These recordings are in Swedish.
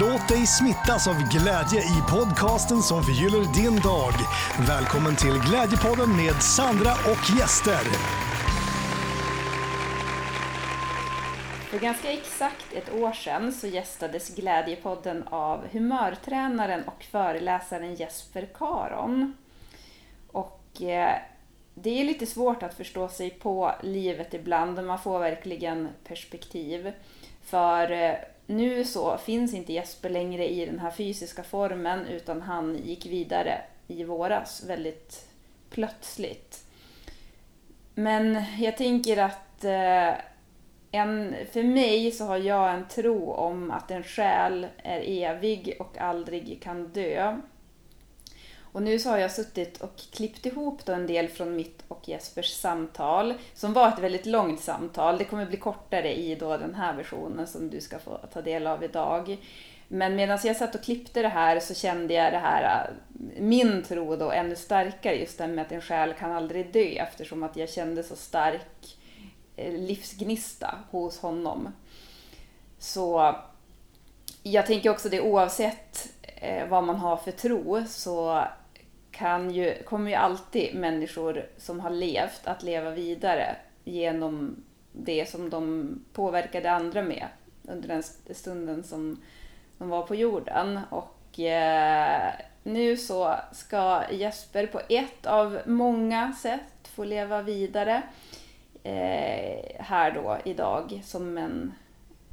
Låt dig smittas av glädje i podcasten som förgyller din dag. Välkommen till Glädjepodden med Sandra och gäster. För ganska exakt ett år sedan så gästades Glädjepodden av humörtränaren och föreläsaren Jesper Karon. Och eh, det är lite svårt att förstå sig på livet ibland man får verkligen perspektiv. För eh, nu så finns inte Jesper längre i den här fysiska formen utan han gick vidare i våras väldigt plötsligt. Men jag tänker att eh, en, för mig så har jag en tro om att en själ är evig och aldrig kan dö. Och nu så har jag suttit och klippt ihop då en del från mitt och Jespers samtal, som var ett väldigt långt samtal. Det kommer bli kortare i då den här versionen som du ska få ta del av idag. Men medan jag satt och klippte det här så kände jag det här, äh, min tro då ännu starkare, just det med att en själ kan aldrig dö eftersom att jag kände så stark eh, livsgnista hos honom. Så jag tänker också det oavsett eh, vad man har för tro så kan ju, kommer ju alltid människor som har levt att leva vidare genom det som de påverkade andra med under den stunden som de var på jorden. Och eh, nu så ska Jesper på ett av många sätt få leva vidare eh, här då idag som en,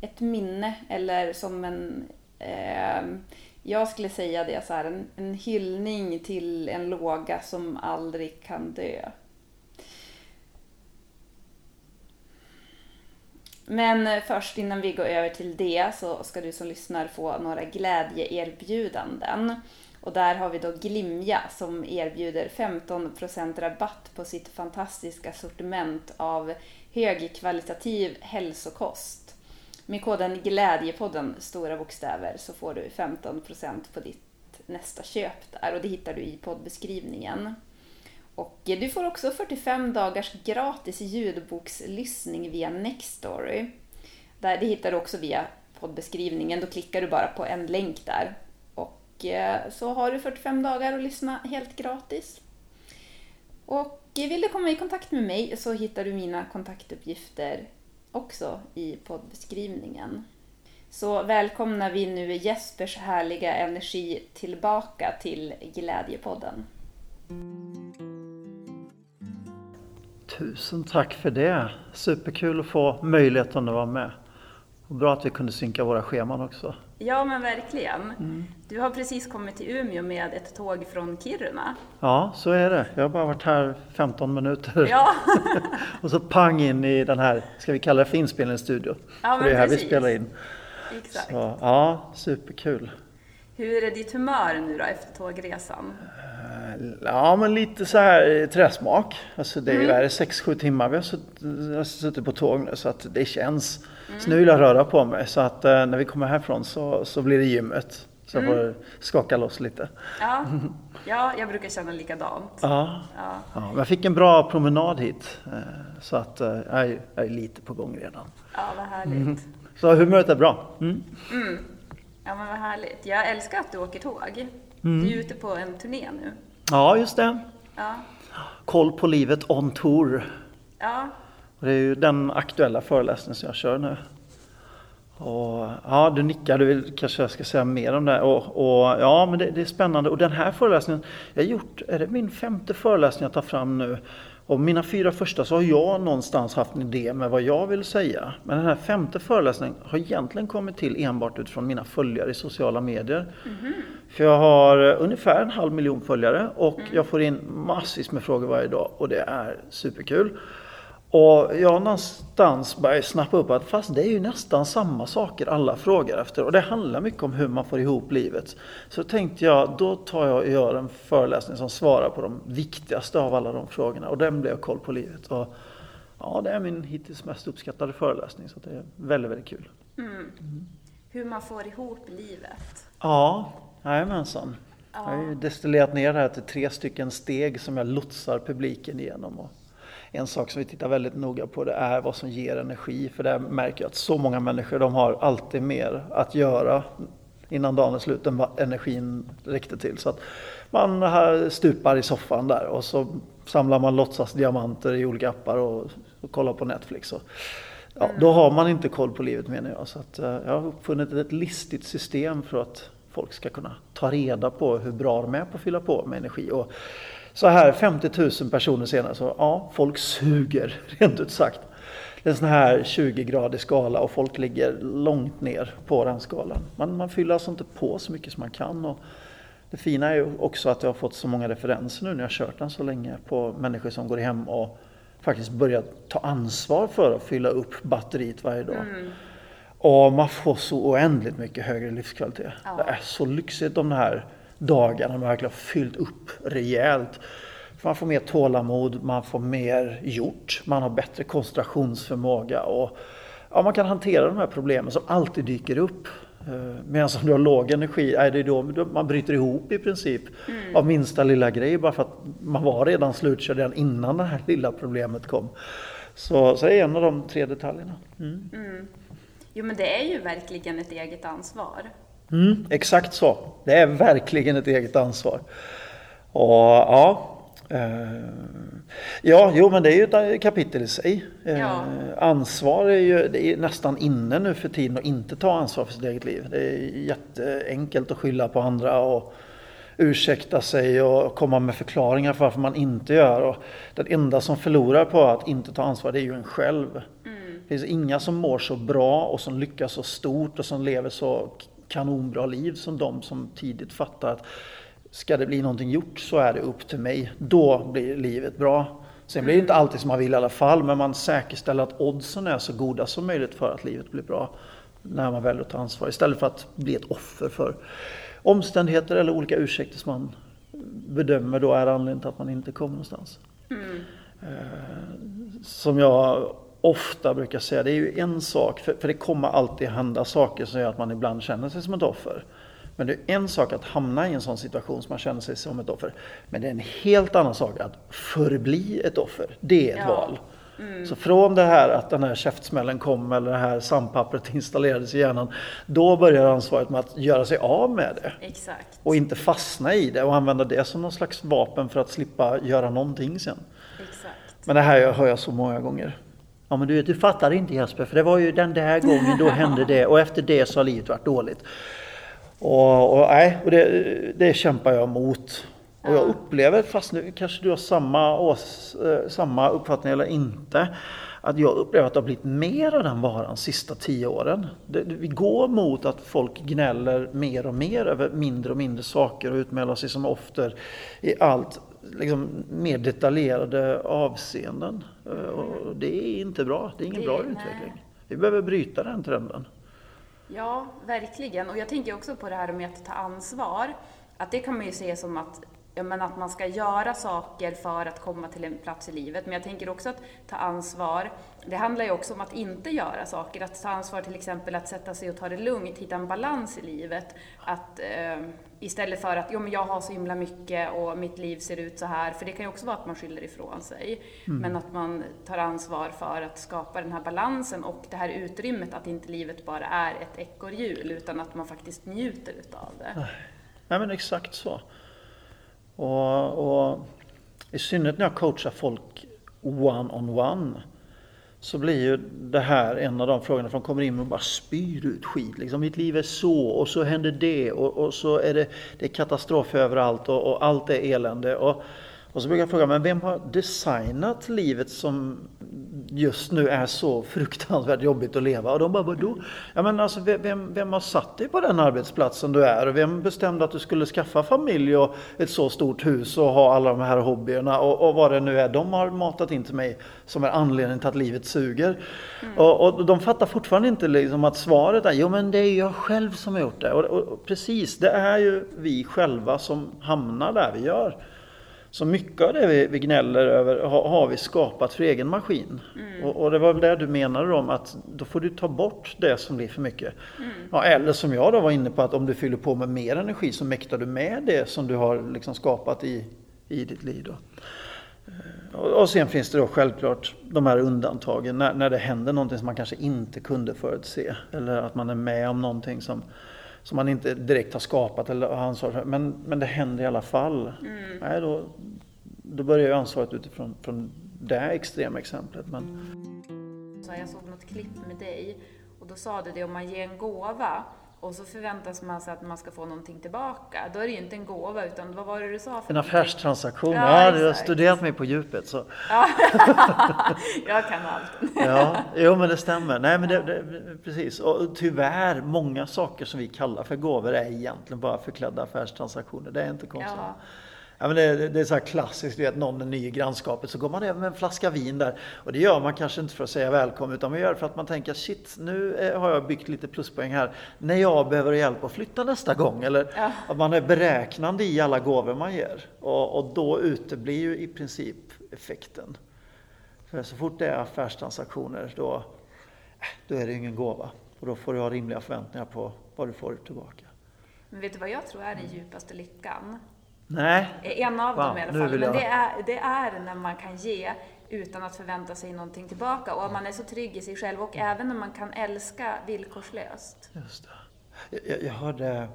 ett minne eller som en eh, jag skulle säga det så här, en, en hyllning till en låga som aldrig kan dö. Men först innan vi går över till det så ska du som lyssnar få några glädjeerbjudanden. Och där har vi då Glimja som erbjuder 15% rabatt på sitt fantastiska sortiment av högkvalitativ hälsokost. Med koden Glädjepodden, stora bokstäver, så får du 15% på ditt nästa köp där och det hittar du i poddbeskrivningen. Och du får också 45 dagars gratis ljudbokslyssning via Nextory. Där, det hittar du också via poddbeskrivningen, då klickar du bara på en länk där. Och eh, så har du 45 dagar att lyssna helt gratis. Och eh, vill du komma i kontakt med mig så hittar du mina kontaktuppgifter också i poddbeskrivningen. Så välkomnar vi nu Jespers härliga energi tillbaka till Glädjepodden. Tusen tack för det! Superkul att få möjligheten att vara med. Och bra att vi kunde synka våra scheman också. Ja, men verkligen. Mm. Du har precis kommit till Umeå med ett tåg från Kiruna. Ja, så är det. Jag har bara varit här 15 minuter. Ja. och så pang in i den här, ska vi kalla det för inspelningsstudio. Ja, men det är här precis. vi spelar in. Exakt. Så, ja, superkul. Hur är ditt humör nu då efter tågresan? Eh, ja, men lite så här träsmak. Alltså det är mm. 6-7 timmar vi har suttit på tåg nu så att det känns Mm. Så nu vill jag röra på mig så att eh, när vi kommer härifrån så, så blir det gymmet. Så jag mm. får skaka loss lite. Ja, ja jag brukar känna likadant. Ja. Ja. ja jag fick en bra promenad hit. Eh, så att eh, jag är, jag är lite på gång redan. Ja, vad härligt. Mm. Så humöret är bra. Mm. Mm. Ja, men vad härligt. Jag älskar att du åker tåg. Mm. Du är ute på en turné nu. Ja, just det. Ja. Koll på livet on tour. Ja, det är ju den aktuella föreläsningen som jag kör nu. Och, ja, du nickar, du vill kanske jag ska säga mer om det. Och, och ja, men det, det, är spännande. Och den här föreläsningen, jag har gjort, är det min femte föreläsning jag tar fram nu? Och mina fyra första så har jag någonstans haft en idé med vad jag vill säga. Men den här femte föreläsningen har egentligen kommit till enbart utifrån mina följare i sociala medier. Mm. För jag har ungefär en halv miljon följare och mm. jag får in massvis med frågor varje dag och det är superkul. Och jag någonstans börjat snappa upp att fast det är ju nästan samma saker alla frågar efter och det handlar mycket om hur man får ihop livet. Så tänkte jag, då tar jag och gör en föreläsning som svarar på de viktigaste av alla de frågorna och den blev Koll på livet. Och ja, det är min hittills mest uppskattade föreläsning så det är väldigt, väldigt kul. Mm. Mm. Hur man får ihop livet? Ja, jajamensan. Ja. Jag har ju destillerat ner det här till tre stycken steg som jag lotsar publiken igenom. Och en sak som vi tittar väldigt noga på det är vad som ger energi. För där märker jag att så många människor de har alltid mer att göra innan dagen är slut, den energin räckte till. Så att man stupar i soffan där och så samlar man låtsas diamanter i olika appar och, och kollar på Netflix. Och, ja, mm. Då har man inte koll på livet menar jag. Så att, eh, jag har uppfunnit ett listigt system för att folk ska kunna ta reda på hur bra de är på att fylla på med energi. Och så här 50 000 personer senare så ja, folk suger rent ut sagt. Det är en sån här 20-gradig skala och folk ligger långt ner på den skalan. Man, man fyller alltså inte på så mycket som man kan. Och det fina är ju också att jag har fått så många referenser nu när jag har kört den så länge på människor som går hem och faktiskt börjar ta ansvar för att fylla upp batteriet varje dag. Mm. Och man får så oändligt mycket högre livskvalitet. Ja. Det är så lyxigt de här dagarna man verkligen har fyllt upp rejält. Man får mer tålamod, man får mer gjort, man har bättre koncentrationsförmåga och ja, man kan hantera de här problemen som alltid dyker upp. Eh, medan om du har låg energi, är det då man bryter ihop i princip mm. av minsta lilla grej bara för att man var redan slutkörd redan innan det här lilla problemet kom. Så, så det är en av de tre detaljerna. Mm. Mm. Jo men det är ju verkligen ett eget ansvar. Mm, exakt så. Det är verkligen ett eget ansvar. Och ja, eh, ja, jo men det är ju ett kapitel i sig. Eh, ja. Ansvar är ju är nästan inne nu för tiden att inte ta ansvar för sitt eget liv. Det är jätteenkelt att skylla på andra och ursäkta sig och komma med förklaringar för varför man inte gör. Och den enda som förlorar på att inte ta ansvar det är ju en själv. Mm. Det finns inga som mår så bra och som lyckas så stort och som lever så kanonbra liv som de som tidigt fattar att ska det bli någonting gjort så är det upp till mig. Då blir livet bra. Sen blir det inte alltid som man vill i alla fall, men man säkerställer att oddsen är så goda som möjligt för att livet blir bra när man väljer att ta ansvar. Istället för att bli ett offer för omständigheter eller olika ursäkter som man bedömer då är anledningen till att man inte kommer någonstans. Mm. Eh, som jag ofta brukar säga, det är ju en sak, för, för det kommer alltid hända saker som gör att man ibland känner sig som ett offer. Men det är en sak att hamna i en sån situation som man känner sig som ett offer. Men det är en helt annan sak att förbli ett offer. Det är ett ja. val. Mm. Så från det här att den här käftsmällen kom eller det här sandpappret installerades i hjärnan. Då börjar ansvaret med att göra sig av med det. Exakt. Och inte fastna i det och använda det som någon slags vapen för att slippa göra någonting sen. Exakt. Men det här hör jag så många gånger. Ja men du vet, du fattar inte Jesper, för det var ju den där gången då hände det och efter det så har livet varit dåligt. Och, och, nej, och det, det kämpar jag mot. Och jag upplever, fast nu kanske du har samma, ås, eh, samma uppfattning eller inte, att jag upplever att det har blivit mer av den varan de sista tio åren. Det, vi går mot att folk gnäller mer och mer över mindre och mindre saker och utmäler sig som offer i allt liksom, mer detaljerade avseenden. Eh, och det är inte bra. Det är ingen det, bra utveckling. Nej. Vi behöver bryta den trenden. Ja, verkligen. Och jag tänker också på det här med att ta ansvar. Att det kan man ju se som att ja, men att man ska göra saker för att komma till en plats i livet. Men jag tänker också att ta ansvar, det handlar ju också om att inte göra saker. Att ta ansvar till exempel att sätta sig och ta det lugnt, hitta en balans i livet. Att eh, istället för att jo, men jag har så himla mycket och mitt liv ser ut så här. För det kan ju också vara att man skyller ifrån sig. Mm. Men att man tar ansvar för att skapa den här balansen och det här utrymmet att inte livet bara är ett ekorrhjul utan att man faktiskt njuter utav det. Nej men exakt så. Och, och i synnerhet när jag coachar folk one-on-one -on -one, så blir ju det här en av de frågorna, för de kommer in och bara spyr ut skit. Liksom, mitt liv är så och så händer det och, och så är det, det är katastrof överallt och, och allt är elände. Och, och så brukar jag fråga, men vem har designat livet som just nu är så fruktansvärt jobbigt att leva? Och de bara, vadå? Ja men alltså vem, vem har satt dig på den arbetsplatsen du är? Och vem bestämde att du skulle skaffa familj och ett så stort hus och ha alla de här hobbyerna och, och vad det nu är de har matat in till mig som är anledningen till att livet suger. Mm. Och, och, de fattar fortfarande inte liksom att svaret är, jo men det är jag själv som har gjort det. Och, och precis, det är ju vi själva som hamnar där vi gör. Så mycket av det vi, vi gnäller över har, har, vi skapat för egen maskin. Mm. Och, och, det var väl det du menade om att då får du ta bort det som blir för mycket. Mm. Ja, eller som jag då var inne på att om du fyller på med mer energi så mäktar du med det som du har liksom skapat i, i ditt liv. Då. Eh, och, och sen finns det då självklart de här undantagen när, när det händer någonting som man kanske inte kunde förutse. Eller att man är med om någonting som som man inte direkt har skapat eller ansvar för. Men, men det händer i alla fall. Mm. Nej, då, då börjar ju ansvaret utifrån från det extrema exemplet. Men, Så jag såg något klipp med dig och då sa du det om man ger en gåva och så förväntas man sig att man ska få någonting tillbaka. Då är det ju inte en gåva utan vad var det du sa? För en någonting? affärstransaktion, Ja, ja, du har studerat mig på djupet. Så. Jag kan allt. Ja, jo men det stämmer. Nej men det, det, precis. Och tyvärr, många saker som vi kallar för gåvor är egentligen bara förklädda affärstransaktioner. Det är inte konstigt. Ja. Ja, men det, det är så här klassiskt, du vet, någon är ny i grannskapet så går man över med en flaska vin där. Och det gör man kanske inte för att säga välkommen utan man gör det för att man tänker shit, nu eh, har jag byggt lite pluspoäng här när jag behöver hjälp att flytta nästa gång. Eller Ja. att man är beräknande i alla gåvor man ger. Och, och då uteblir ju i princip effekten. För så fort det är affärstransaktioner då, äh, då är det ju ingen gåva. Och då får du ha rimliga förväntningar på vad du får tillbaka. Men vet du vad jag tror är den djupaste lyckan? Nej, En av Wow, dem i alla fall. Men jag- det är, det är när man kan ge utan att förvänta sig någonting tillbaka. Och man är så trygg i sig själv och även när man kan älska villkorslöst. Just det. Jag, jag hörde...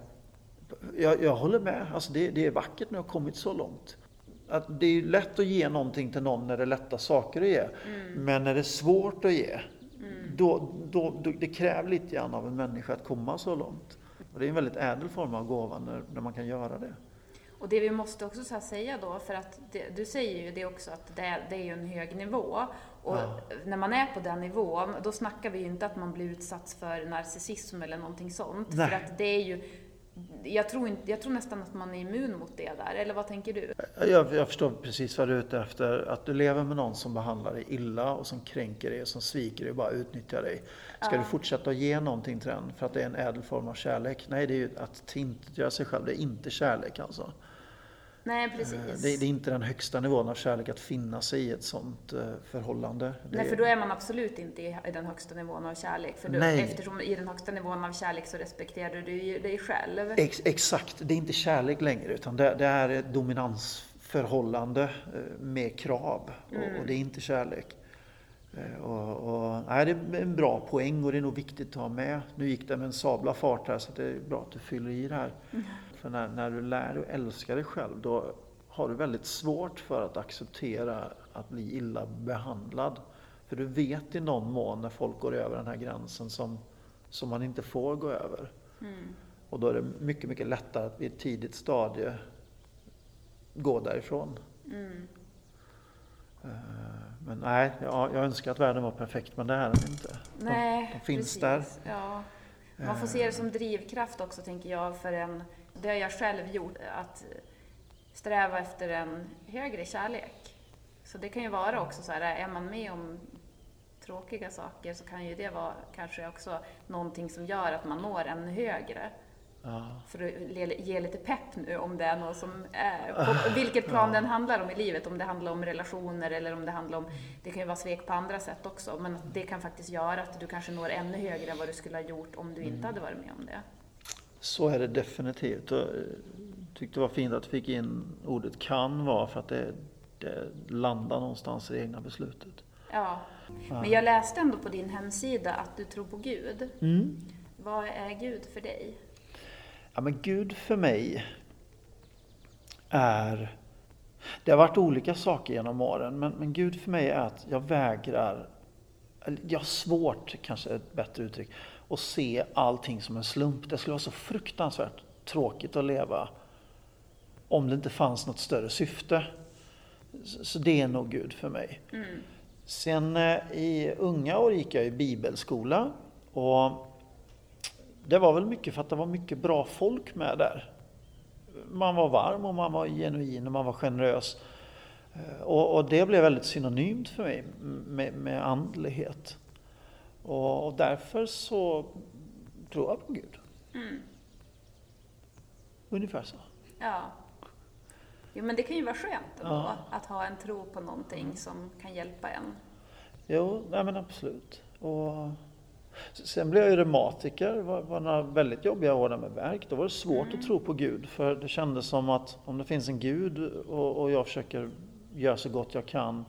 Jag, jag håller med. Alltså det, det är vackert när jag har kommit så långt. Att det är lätt att ge någonting till någon när det är lätta saker att ge. Men när det är svårt att ge, då, då, då, det kräver lite grann av en människa att komma så långt. Och det är en väldigt ädel form av gåva när, när man kan göra det. Och det vi måste också säga då, för att det, du säger ju det också att det är, det är ju en hög nivå. Och Ja. när man är på den nivån, då snackar vi ju inte att man blir utsatt för narcissism eller någonting sånt. Nej. För att det är ju, jag tror, inte, jag tror nästan att man är immun mot det där, eller vad tänker du? Jag, jag förstår precis vad du är ute efter. Att du lever med någon som behandlar dig illa och som kränker dig och som sviker dig och bara utnyttjar dig. Ska Ja. du fortsätta att ge någonting till den för att det är en ädel form av kärlek? Nej, det är ju att tillintetgöra sig själv. Det är inte kärlek alltså. Nej, Eh, precis. Det, det är inte den högsta nivån av kärlek att finna sig i ett sånt eh, förhållande. Det, Nej, för då är man absolut inte i den högsta nivån av kärlek. För Nej. eftersom i den högsta nivån av kärlek så respekterar du dig själv. Ex, exakt, det är inte kärlek längre utan det, det är ett dominansförhållande eh, med krav och, och det är inte kärlek. Och, och, nej, det är en bra poäng och det är nog viktigt att ha med. Nu gick det med en sabla fart här så det är bra att du fyller i det här. För när, när du lär dig att älska dig själv då har du väldigt svårt för att acceptera att bli illa behandlad. För du vet i någon mån när folk går över den här gränsen som, som man inte får gå över. Och då är det mycket, mycket lättare att vid ett tidigt stadie gå därifrån. Mm. Eh, Men nej, jag, jag önskar att världen var perfekt, men det är den inte. De- Nej, de finns precis. där. Ja. Man får se det som drivkraft också, tänker jag, för en... Det har jag själv gjort, att sträva efter en högre kärlek. Så det kan ju vara också så här, är man med om tråkiga saker så kan ju det vara kanske också någonting som gör att man når ännu högre. Ja. För att ge lite pepp nu om det är något som är, på vilket plan den handlar om i livet. Om det handlar om relationer eller om det handlar om, det kan ju vara svek på andra sätt också. Men det kan faktiskt göra att du kanske når ännu högre än vad du skulle ha gjort om du inte hade varit med om det. Så är det definitivt. Och, eh, tyckte det var fint att du fick in ordet kan vara för att det, det landar någonstans i det egna beslutet. Ja. Men jag läste ändå på din hemsida att du tror på Gud. Vad är Gud för dig? Ja, men Gud för mig är... Det har varit olika saker genom åren, men, men Gud för mig är att jag vägrar... Jag har svårt, kanske är ett bättre uttryck, att se allting som en slump. Det skulle vara så fruktansvärt tråkigt att leva om det inte fanns något större syfte. Så, det är nog Gud för mig. Sen eh, i unga år gick jag i bibelskola och det var väl mycket för att det var mycket bra folk med där. Man var varm och man var genuin och man var generös. Eh, Och, och det blev väldigt synonymt för mig med, med andlighet. Och, och därför så tror jag på Gud. Ungefär så. Ja. Jo, men det kan ju vara skönt ändå, Ja. att ha en tro på någonting som kan hjälpa en. Jo, nej men absolut. Och sen blev jag ju reumatiker. Det var, var några väldigt jobbiga år där med värk. Då var det svårt att tro på Gud. För det kändes som att om det finns en Gud och, och jag försöker göra så gott jag kan.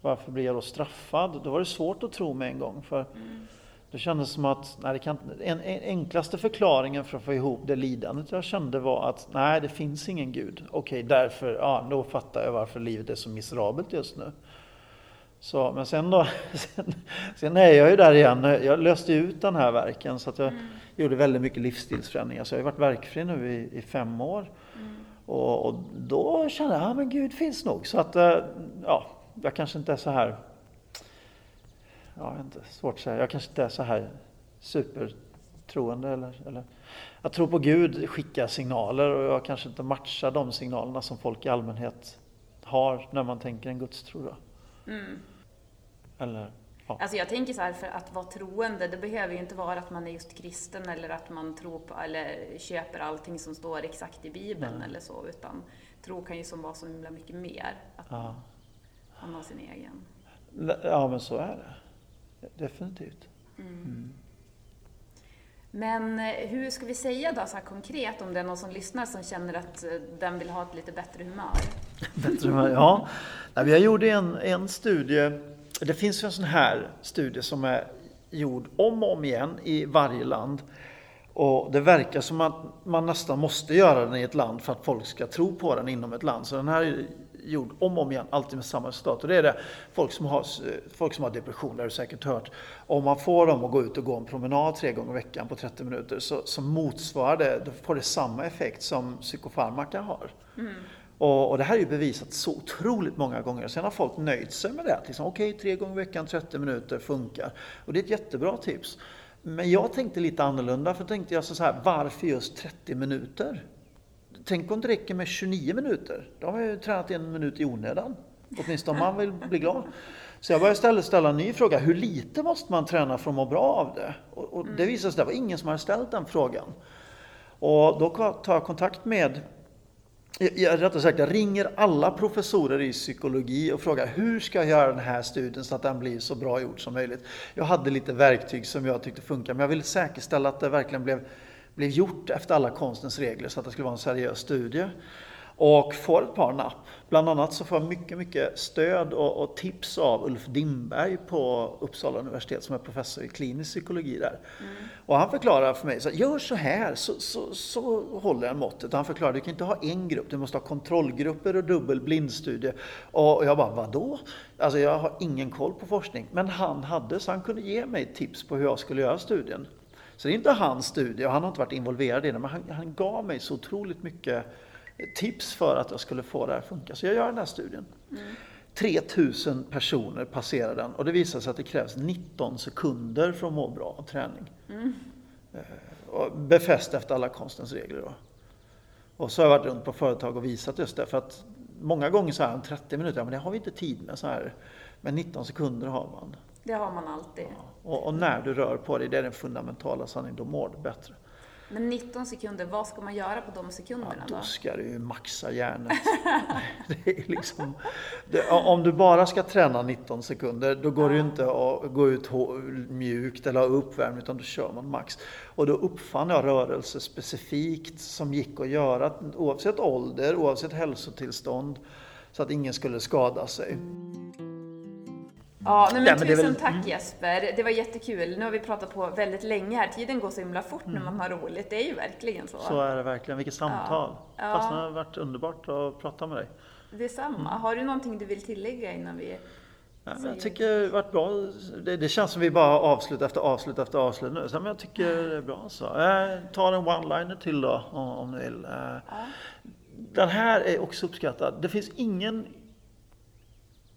Varför blir jag då straffad? Då var det svårt att tro med en gång. För Det kändes som att, nej, det kan, en, en enklaste förklaringen för att få ihop det lidandet jag kände var att nej, det finns ingen Gud. Okej, därför, ja, då fattar jag varför livet är så miserabelt just nu. Så, men sen då, sen, sen är jag ju där igen. Jag löste ut den här verken så att jag mm. gjorde väldigt mycket livsstilsförändringar. Så jag har varit verkfri nu i, i fem år. Mm. Och, och, då kände jag, ja men Gud finns nog. Så att, eh, ja, jag kanske inte är så här ja, inte, svårt att säga, jag kanske inte är så här supertroende eller, eller jag tror på Gud skickar signaler och jag kanske inte matchar de signalerna som folk i allmänhet har när man tänker en gudstro. Mm. Eller, ja. Alltså jag tänker så här, för att vara troende, det behöver ju inte vara att man är just kristen eller att man tror på eller köper allting som står exakt i Bibeln Nej. eller så, utan tro kan ju som vara så himla mycket mer. Att ja. Man har sin egen. Ja, men så är det. Definitivt. Mm. Mm. Men eh, hur ska vi säga då så här konkret om det är någon som lyssnar som känner att eh, den vill ha ett lite bättre humör? bättre humör, ja. Vi har gjort en, en studie, det finns en sån här studie som är gjord om och om igen i varje land. Och det verkar som att man nästan måste göra den i ett land för att folk ska tro på den inom ett land. Så den här gjord om och om igen, alltid med samma resultat. Och det är det folk som har, folk som har depression, det har du säkert hört. Om man får dem att gå ut och gå en promenad tre gånger i veckan på 30 minuter så, så motsvarar det, då får det samma effekt som psykofarmaka har. Mm. Och, och, det här är ju bevisat så otroligt många gånger. Sen har folk nöjt sig med det. Liksom, Okej, okay, tre gånger i veckan, 30 minuter funkar. Och det är ett jättebra tips. Men jag tänkte lite annorlunda, för tänkte jag så här, varför just 30 minuter? Tänk om det räcker med 29 minuter. Då har man ju tränat en minut i onödan. Åtminstone om man vill bli glad. Så jag började istället ställa en ny fråga. Hur lite måste man träna för att må bra av det? Och, och det mm. visade sig att det var ingen som hade ställt den frågan. Och då tar jag kontakt med jag, rättare sagt, jag ringer alla professorer i psykologi och frågar hur ska jag göra den här studien så att den blir så bra gjord som möjligt. Jag hade lite verktyg som jag tyckte funkar, men jag ville säkerställa att det verkligen blev blev gjort efter alla konstens regler så att det skulle vara en seriös studie. Och får ett par napp. Bland annat så får jag mycket, mycket stöd och, och, tips av Ulf Dimberg på Uppsala universitet som är professor i klinisk psykologi där. Mm. Och han förklarar för mig, så gör så här så, så, så håller den måttet. Han förklarar, du kan inte ha en grupp, du måste ha kontrollgrupper och dubbel blindstudie. Och jag bara, vadå? Alltså jag har ingen koll på forskning. Men han hade, så han kunde ge mig tips på hur jag skulle göra studien. Så det är inte hans studie och han har inte varit involverad i den, men han, han, gav mig så otroligt mycket tips för att jag skulle få det här att funka. Så jag gör den här studien. Mm. 3000 personer passerar den och det visar sig att det krävs 19 sekunder för att må bra av träning. Mm. Befäst efter alla konstens regler. Då. Och så har jag varit runt på företag och visat just det. För att många gånger så här 30 minuter, men det har vi inte tid med så här. Men 19 sekunder har man. Det har man alltid. Ja. Och, och, när du rör på dig, det är den fundamentala sanningen, då mår du bättre. Men 19 sekunder, vad ska man göra på de sekunderna ja, då? ska du ju maxa är liksom, det, om du bara ska träna 19 sekunder, då går ja. det ju inte att gå ut mjukt eller ha uppvärmning, utan då kör man max. Och då uppfann jag rörelse specifikt som gick att göra oavsett ålder, oavsett hälsotillstånd, så att ingen skulle skada sig. Ja, men, men tusen väl... tack mm. Jesper. Det var jättekul. Nu har vi pratat på väldigt länge här. Tiden går så himla fort mm. när man har roligt. Det är ju verkligen så. Så är det verkligen. Vilket samtal. Ja. Fast det har varit underbart att prata med dig. Detsamma. Mm. Har du någonting du vill tillägga innan vi Ja, jag tycker det varit bra. Det, det, känns som vi bara avslut efter avslut efter avslut nu. Så, men jag tycker det är bra så. Eh, ta en one-liner till då om, om ni vill. Eh, ja. Den här är också uppskattad. Det finns ingen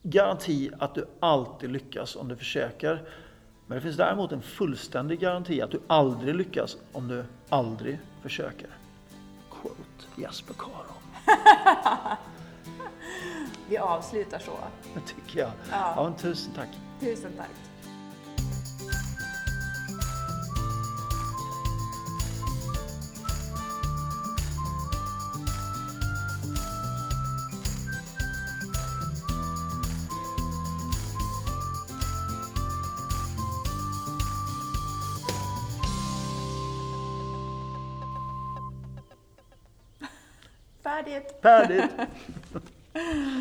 garanti att du alltid lyckas om du försöker. Men det finns däremot en fullständig garanti att du aldrig lyckas om du aldrig försöker. Quote Jesper Karon. Vi avslutar så. Det tycker jag. Ja. ja tusen tack. Tusen tack. Färdigt!